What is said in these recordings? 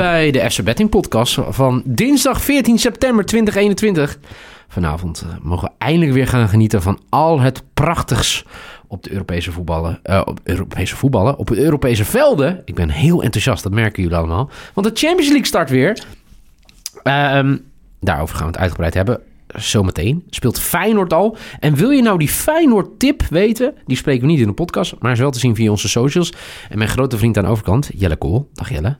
Bij de FC Betting Podcast van dinsdag 14 september 2021. Vanavond eh, mogen we eindelijk weer gaan genieten van al het prachtigs op de Europese voetballen. eh, op Europese voetballen, op de Europese velden. Ik ben heel enthousiast, dat merken jullie allemaal. Want de Champions League start weer. Ehm, daarover gaan we het uitgebreid hebben. Zometeen speelt Feyenoord al. En wil je nou die Feyenoord-tip weten? Die spreken we niet in de podcast, maar is wel te zien via onze socials. En mijn grote vriend aan de overkant, Jelle Kool. Dag Jelle.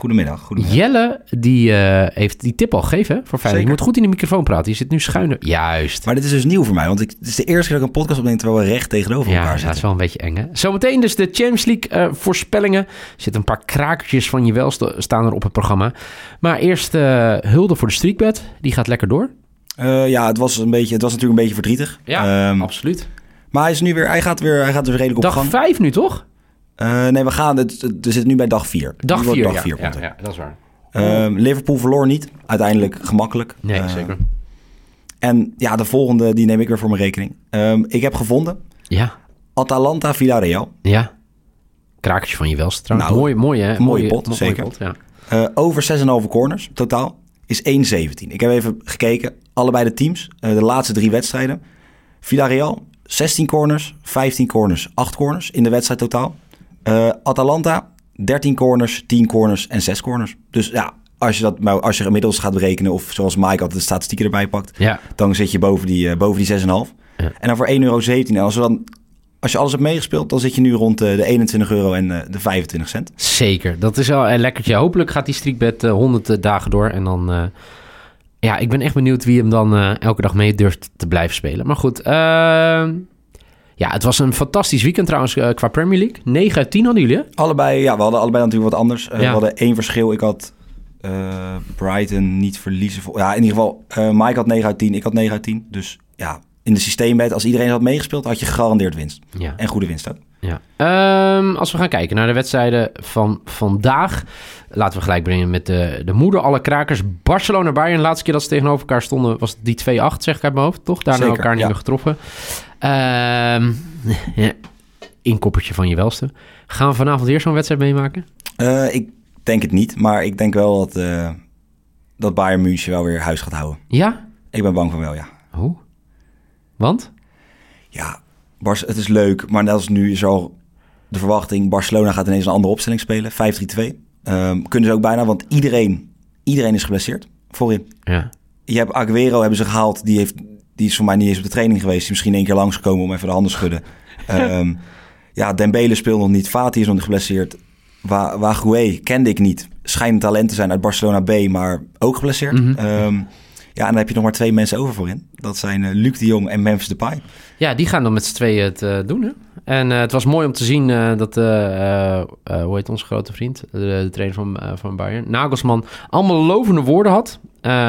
Goedemiddag. Goedemiddag. Jelle, die eh, heeft die tip al gegeven voor Feyenoord. Je moet goed in de microfoon praten. Je zit nu schuin. Juist. Maar dit is dus nieuw voor mij, want ik, het is de eerste keer dat ik een podcast opneem terwijl we recht tegenover Ja, elkaar dat is zitten. wel een beetje eng hè. Zometeen dus de Champions League eh, voorspellingen. Er zitten een paar krakertjes van je wel st- staan er op het programma. Maar eerst eh, hulde voor de streakbed. Die gaat lekker door. Ja, het was, een beetje, het was natuurlijk een beetje verdrietig. Ehm, absoluut. maar hij, is nu weer, hij, gaat weer, hij gaat weer redelijk op Dag gang. vijf nu toch? Eh, nee, we gaan, het, het- we zitten nu bij dag 4. Dag vier, Dag ja. 4 ja, dat is waar. Ehm, Liverpool verloor niet. Uiteindelijk gemakkelijk. Nee, Eh, zeker. En ja, de volgende die neem ik weer voor mijn rekening. Ehm, ik heb gevonden Ja, Atalanta Villarreal. ja. Krakertje van je welste trouwens. Nou, mooi, mooi hè. mooie pot, mooie zeker. pot, ja. Eh, over 6,5 corners totaal is 1,17. Ik heb even gekeken. Allebei de teams. de laatste drie wedstrijden. Villarreal 16 corners, 15 corners, 8 corners in de wedstrijd totaal. Eh, Atalanta 13 corners, 10 corners en 6 corners. Dus ja, als je, dat, als je inmiddels gaat berekenen... of zoals Mike altijd de statistieken erbij pakt... Ja, dan zit je boven die, eh, boven die 6,5. Ja. En dan voor 1,17 euro. En als, we dan, als je alles hebt meegespeeld... dan zit je nu rond eh, de 21 euro en de 25 cent. zeker. Dat is wel een lekkertje. Hopelijk gaat die streakbed eh, 100 dagen door. En dan... ja, ik ben echt benieuwd wie hem dan elke dag mee durft te blijven spelen. Maar goed, ehm, ja, het was een fantastisch weekend trouwens eh, qua Premier League. 9 uit 10 hadden jullie, hè? Allebei, ja, we hadden allebei natuurlijk wat anders. Eh, Ja. We hadden één verschil. Ik had eh, Brighton niet verliezen. Vol- Ja, in ieder geval, Mike had 9 uit 10, ik had 9 uit 10. Dus ja, in de systeembed, als iedereen had meegespeeld, had je gegarandeerd winst. Ja. En goede winst ook. Ja. Ehm, als we gaan kijken naar de wedstrijden van vandaag. Laten we gelijk brengen met de, de moeder alle krakers. Barcelona Bayern. De laatste keer dat ze tegenover elkaar stonden was die 2-8, zeg ik uit mijn hoofd. Toch? Daarna Zeker, elkaar niet ja. meer getroffen. Ehm ja, inkoppertje van je welste. Gaan we vanavond weer zo'n wedstrijd meemaken? Eh, ik denk het niet, maar ik denk wel dat, eh, dat Bayern München wel weer huis gaat houden. Ja? Ik ben bang van wel, ja. Hoe? Want? Ja, Bars, het is leuk, maar net als nu is al de verwachting... Barcelona gaat ineens een andere opstelling spelen, 5-3-2. Ehm, kunnen ze ook bijna, want iedereen, iedereen is geblesseerd voorin. Ja. Je hebt Aguero hebben ze gehaald. Die, heeft, die is voor mij niet eens op de training geweest. Die is misschien één keer langsgekomen om even de handen te schudden. Ehm, ja, Dembele speelt nog niet. Fati is nog niet geblesseerd. Wa kende ik niet. Schijnt talent te zijn uit Barcelona B, maar ook geblesseerd. Ehm, ja, en dan heb je nog maar twee mensen over voorin. Dat zijn eh, Luc de Jong en Memphis Depay. Ja, die gaan dan met z'n tweeën het eh, doen. Hè? En eh, het was mooi om te zien dat, eh, hoe heet onze grote vriend, de, de trainer van, van Bayern, Nagelsman, allemaal lovende woorden had.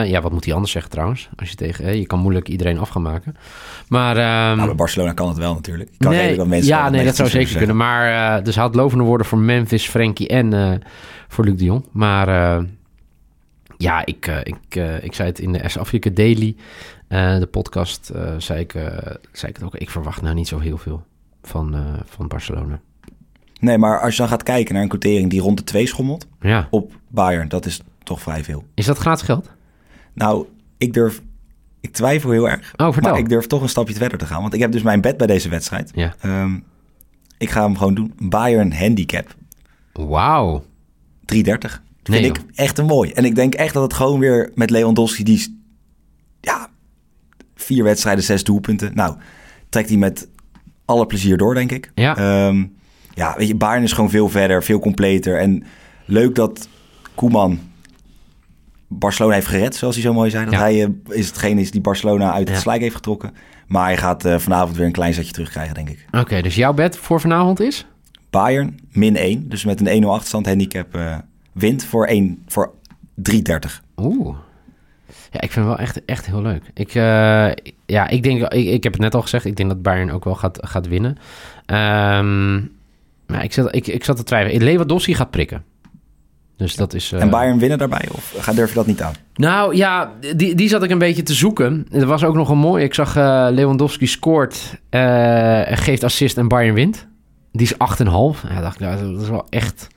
Ja, wat moet hij anders zeggen trouwens? Als je tegen, hè, je kan moeilijk iedereen af gaan maken. Maar, ehm, Nou, bij Barcelona kan het wel natuurlijk. Ik kan nee, mensen ja, nee, dat zou zeker kunnen. Maar dus hij had lovende woorden voor Memphis, Frenkie en voor Luc de Jong. Maar ja, ik, eh, ik, eh, ik zei het in de S Afrika Daily, eh, de podcast, zei, ik, zei ik het ook. Ik verwacht nou niet zo heel veel van, van Barcelona. Nee, maar als je dan gaat kijken naar een quotering die rond de 2 schommelt Ja, op Bayern, dat is toch vrij veel. is dat gratis geld? Nou, ik durf... Ik twijfel heel erg. Oh, vertel. Maar ik durf toch een stapje verder te gaan. Want ik heb dus mijn bed bij deze wedstrijd. Ja. Ehm, ik ga hem gewoon doen. Bayern handicap. Wauw. 330. Nee, Vind ik echt een mooi. En ik denk echt dat het gewoon weer met Lewandowski, die ja, vier wedstrijden, zes doelpunten. Nou, trekt hij met alle plezier door, denk ik. Ja. Ehm, ja, weet je, Bayern is gewoon veel verder, veel completer. En leuk dat Koeman Barcelona heeft gered, zoals hij zo mooi zei. Dat Ja. hij eh, is hetgene is die Barcelona uit het Ja. slijk heeft getrokken. Maar hij gaat eh, vanavond weer een klein zetje terugkrijgen, denk ik. Oké, dus jouw bet voor vanavond is? Bayern, min 1. Dus met een 1-0 achterstand handicap eh, wint voor, 1, voor 3,30. Oeh. Ja, ik vind het wel echt, echt heel leuk. Ik, eh, ja, ik denk, ik, ik heb het net al gezegd, ik denk dat Bayern ook wel gaat, gaat winnen. Ehm, maar ik zat, ik, ik zat te twijfelen. Lewandowski gaat prikken. Dus dat is... eh, En Bayern winnen daarbij? Of ga- durf je dat niet aan? Nou ja, die, die zat ik een beetje te zoeken. Er was ook nog een mooi. Ik zag eh, Lewandowski scoort, eh, geeft assist en Bayern wint. Die is 8,5. Ja, dacht ik, nou, dat is wel echt,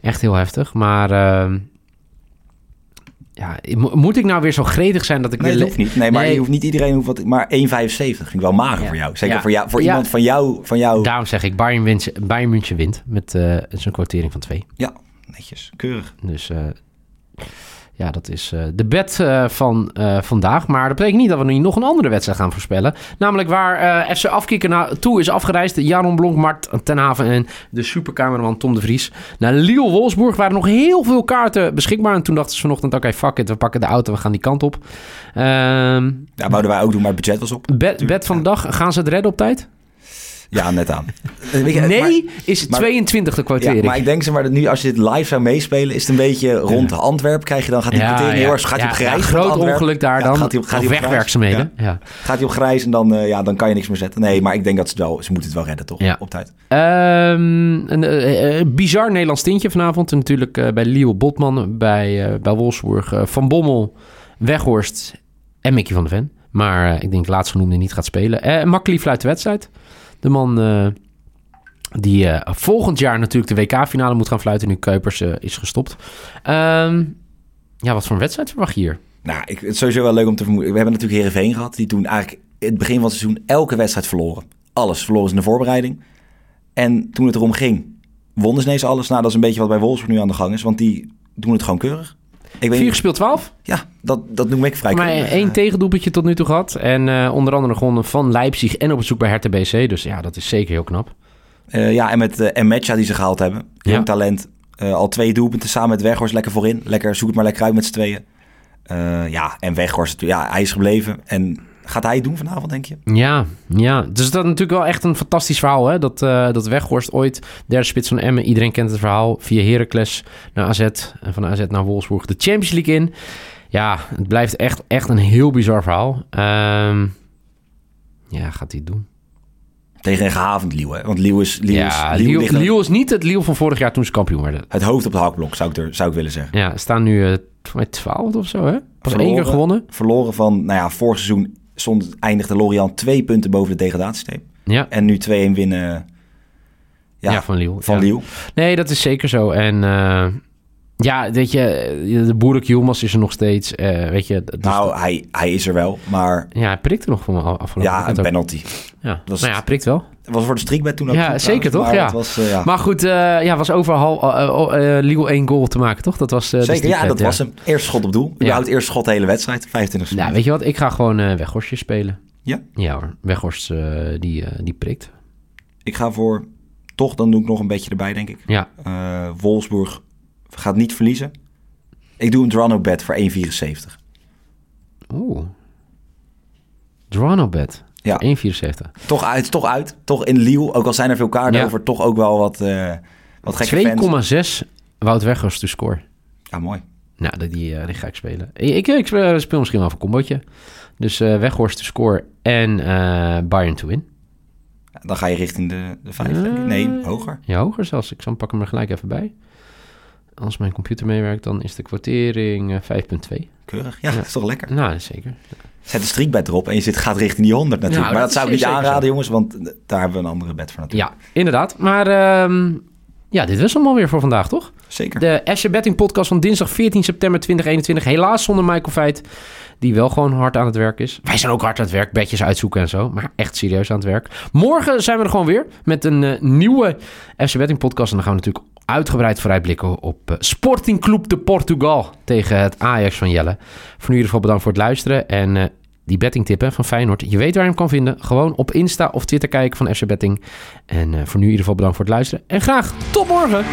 echt heel heftig. Maar ehm, ja, mo- moet ik nou weer zo gretig zijn dat ik Nee, dat hoeft niet. Nee, maar Nee. je hoeft niet iedereen hoeft wat. Maar 1,75 vind ik wel mager Ja. voor jou. Zeker Ja. voor, jou, voor Ja. iemand van jou. Van jou. Daarom zeg ik, Bayern, wint, Bayern München wint met eh zijn kwartering van 2. Ja, netjes. Keurig. Dus eh, ja, dat is eh, de bet eh, van eh, vandaag. Maar dat betekent niet dat we nu nog een andere wedstrijd gaan voorspellen. Namelijk waar FC Afkikken naartoe is afgereisd. Jaron Blonk, Mart ten Haven en de supercameraman Tom de Vries. Naar Lille-Wolfsburg waren nog heel veel kaarten beschikbaar. En toen dachten ze vanochtend, oké, fuck it. We pakken de auto, we gaan die kant op. Ehm Ja, wouden wij ook doen, maar het budget was op. bet, bet van de dag, gaan ze het redden op tijd? Ja, net aan. Je, Nee, maar- is maar- 22 de Ja, kwartering. maar ik denk ze maar dat nu als je dit live zou meespelen, is het een beetje rond Antwerpen krijg je dan gaat die kwartering heel erg gaat hij op ja, grijs. groot ongeluk daar Ja, dan. Gaat hij op, gaat Of hij op grijs? wegwerkzaamheden. Ja. Ja. Gaat hij op grijs en dan, eh, ja, dan kan je niks meer zetten. Nee, maar ik denk dat ze het wel, ze moeten het wel redden toch? Ja. Op tijd. Ehm, een eh, eh, bizar Nederlands tintje vanavond. En natuurlijk eh, bij Leo Botman, bij, eh, bij Wolfsburg. eh, van Bommel, Weghorst en Mickey van der Ven. Maar eh, ik denk laatstgenoemde niet gaat spelen. Eh Makkeli fluit de wedstrijd. De man eh, die eh, volgend jaar natuurlijk de WK-finale moet gaan fluiten. Nu Kuipers eh, is gestopt. Ehm, ja, wat voor een wedstrijd verwacht je hier? Nou, ik, het is sowieso wel leuk om te vermoeden. We hebben natuurlijk Heerenveen gehad. Die toen eigenlijk in het begin van het seizoen elke wedstrijd verloren. Alles verloren ze in de voorbereiding. En toen het erom ging, wonnen ze ineens alles. Nou, dat is een beetje wat bij Wolfsburg nu aan de gang is. Want die doen het gewoon keurig. Ik weet Vier gespeeld 12. ja, dat, dat noem ik vrij Maar één tegendoelpuntje tot nu toe gehad. En eh, onder andere gewonnen van Leipzig en op bezoek bij Hertha BC. Dus ja, dat is zeker heel knap. Eh, ja, en met uh, Enmecha die ze gehaald hebben. Jong Ja. talent. Al twee doelpunten samen met Weghorst lekker voorin. Lekker, zoek het maar lekker uit met z'n tweeën. Ja, en Weghorst, ja, hij is gebleven. En gaat hij het doen vanavond, denk je? Ja, ja. Dus dat is natuurlijk wel echt een fantastisch verhaal. Hè? Dat, eh, dat Weghorst ooit, derde spits van Emmen. Iedereen kent het verhaal. Via Heracles naar AZ. En van AZ naar Wolfsburg de Champions League in. Ja, het blijft echt, echt een heel bizar verhaal. Ehm, ja, gaat hij het doen? Tegen een gehavend Liel, hè? Want Liel is, Liel ja, ligt Liel is niet het Liel van vorig jaar toen ze kampioen werden. het hoofd op het hakblok, zou ik, er, zou ik willen zeggen. Ja, staan nu eh, voor mij 12 of zo, hè? Pas één Verloren. keer gewonnen. Verloren van, nou ja, vorig seizoen stond, eindigde Lorient twee punten boven de degradatiestreep. Ja, En nu 2-1 winnen ja, ja, van Liel. van ja. Liel. Nee, dat is zeker zo. En eh, ja, weet je, de Boerik Yilmaz is er nog steeds. eh, weet je, dus Nou, hij, hij is er wel, maar ja, hij prikte nog voor me af- afgelopen ja, een ook. penalty. Ja, was- nou ja, hij prikt wel. Het was voor de streakbed toen ook Ja, goed zeker trouwens, toch? maar Ja. Was, eh, ja. Maar goed, eh ja, was overal uh, Liel één goal te maken, toch? Dat was eh, Zeker, ja, dat was hem. Eerste schot op doel. Überhaupt eerste schot de hele wedstrijd. 25 Nou, seconden. weet je wat? Ik ga gewoon eh Weghorstje spelen. Ja? Ja hoor, Weghorst eh, die, eh, die prikt. Ik ga voor... Toch, dan doe ik nog een beetje erbij, denk ik. Ja, Eh, Wolfsburg gaat niet verliezen. Ik doe een Drano bet voor 1,74. oeh. Drano bet. Ja. 1,74. Toch uit, toch uit. Toch in Liel. Ook al zijn er veel kaarten Ja. over. Toch ook wel wat, eh wat gekke fans. 2,6 Wout Weghorst to score. Ja, mooi. Nou, die, die, eh, die ga ik spelen. Ik, ik, speel, speel misschien wel een combootje. Dus eh Weghorst to score en eh Bayern to win. Dan ga je richting de, de 5, denk ik. Nee, hoger. Ja, hoger zelfs. Ik zal pak hem er gelijk even bij. Als mijn computer meewerkt, dan is de kwartering eh, 5,2. Keurig. Ja, dat is toch lekker. Nou, zeker. Zet een streakbed erop en je zit, gaat richting die 100 natuurlijk. Nou, maar dat dat zou ik niet aanraden, zo. jongens. Want daar hebben we een andere bed voor natuurlijk. Ja, inderdaad. Maar ehm, Ja, dit was hem alweer voor vandaag, toch? Zeker. De FC Betting podcast van dinsdag 14 september 2021. Helaas zonder Michael Veit, die wel gewoon hard aan het werk is. Wij zijn ook hard aan het werk, bedjes uitzoeken en zo. Maar echt serieus aan het werk. Morgen zijn we er gewoon weer met een eh, nieuwe FC Betting podcast. En dan gaan we natuurlijk uitgebreid vooruitblikken op eh, Sporting Club de Portugal tegen het Ajax van Jelle. Voor nu in ieder geval bedankt voor het luisteren. En eh, die bettingtippen van Feyenoord, je weet waar je hem kan vinden. Gewoon op Insta of Twitter kijken van FC Betting. En eh, voor nu in ieder geval bedankt voor het luisteren. En graag tot morgen!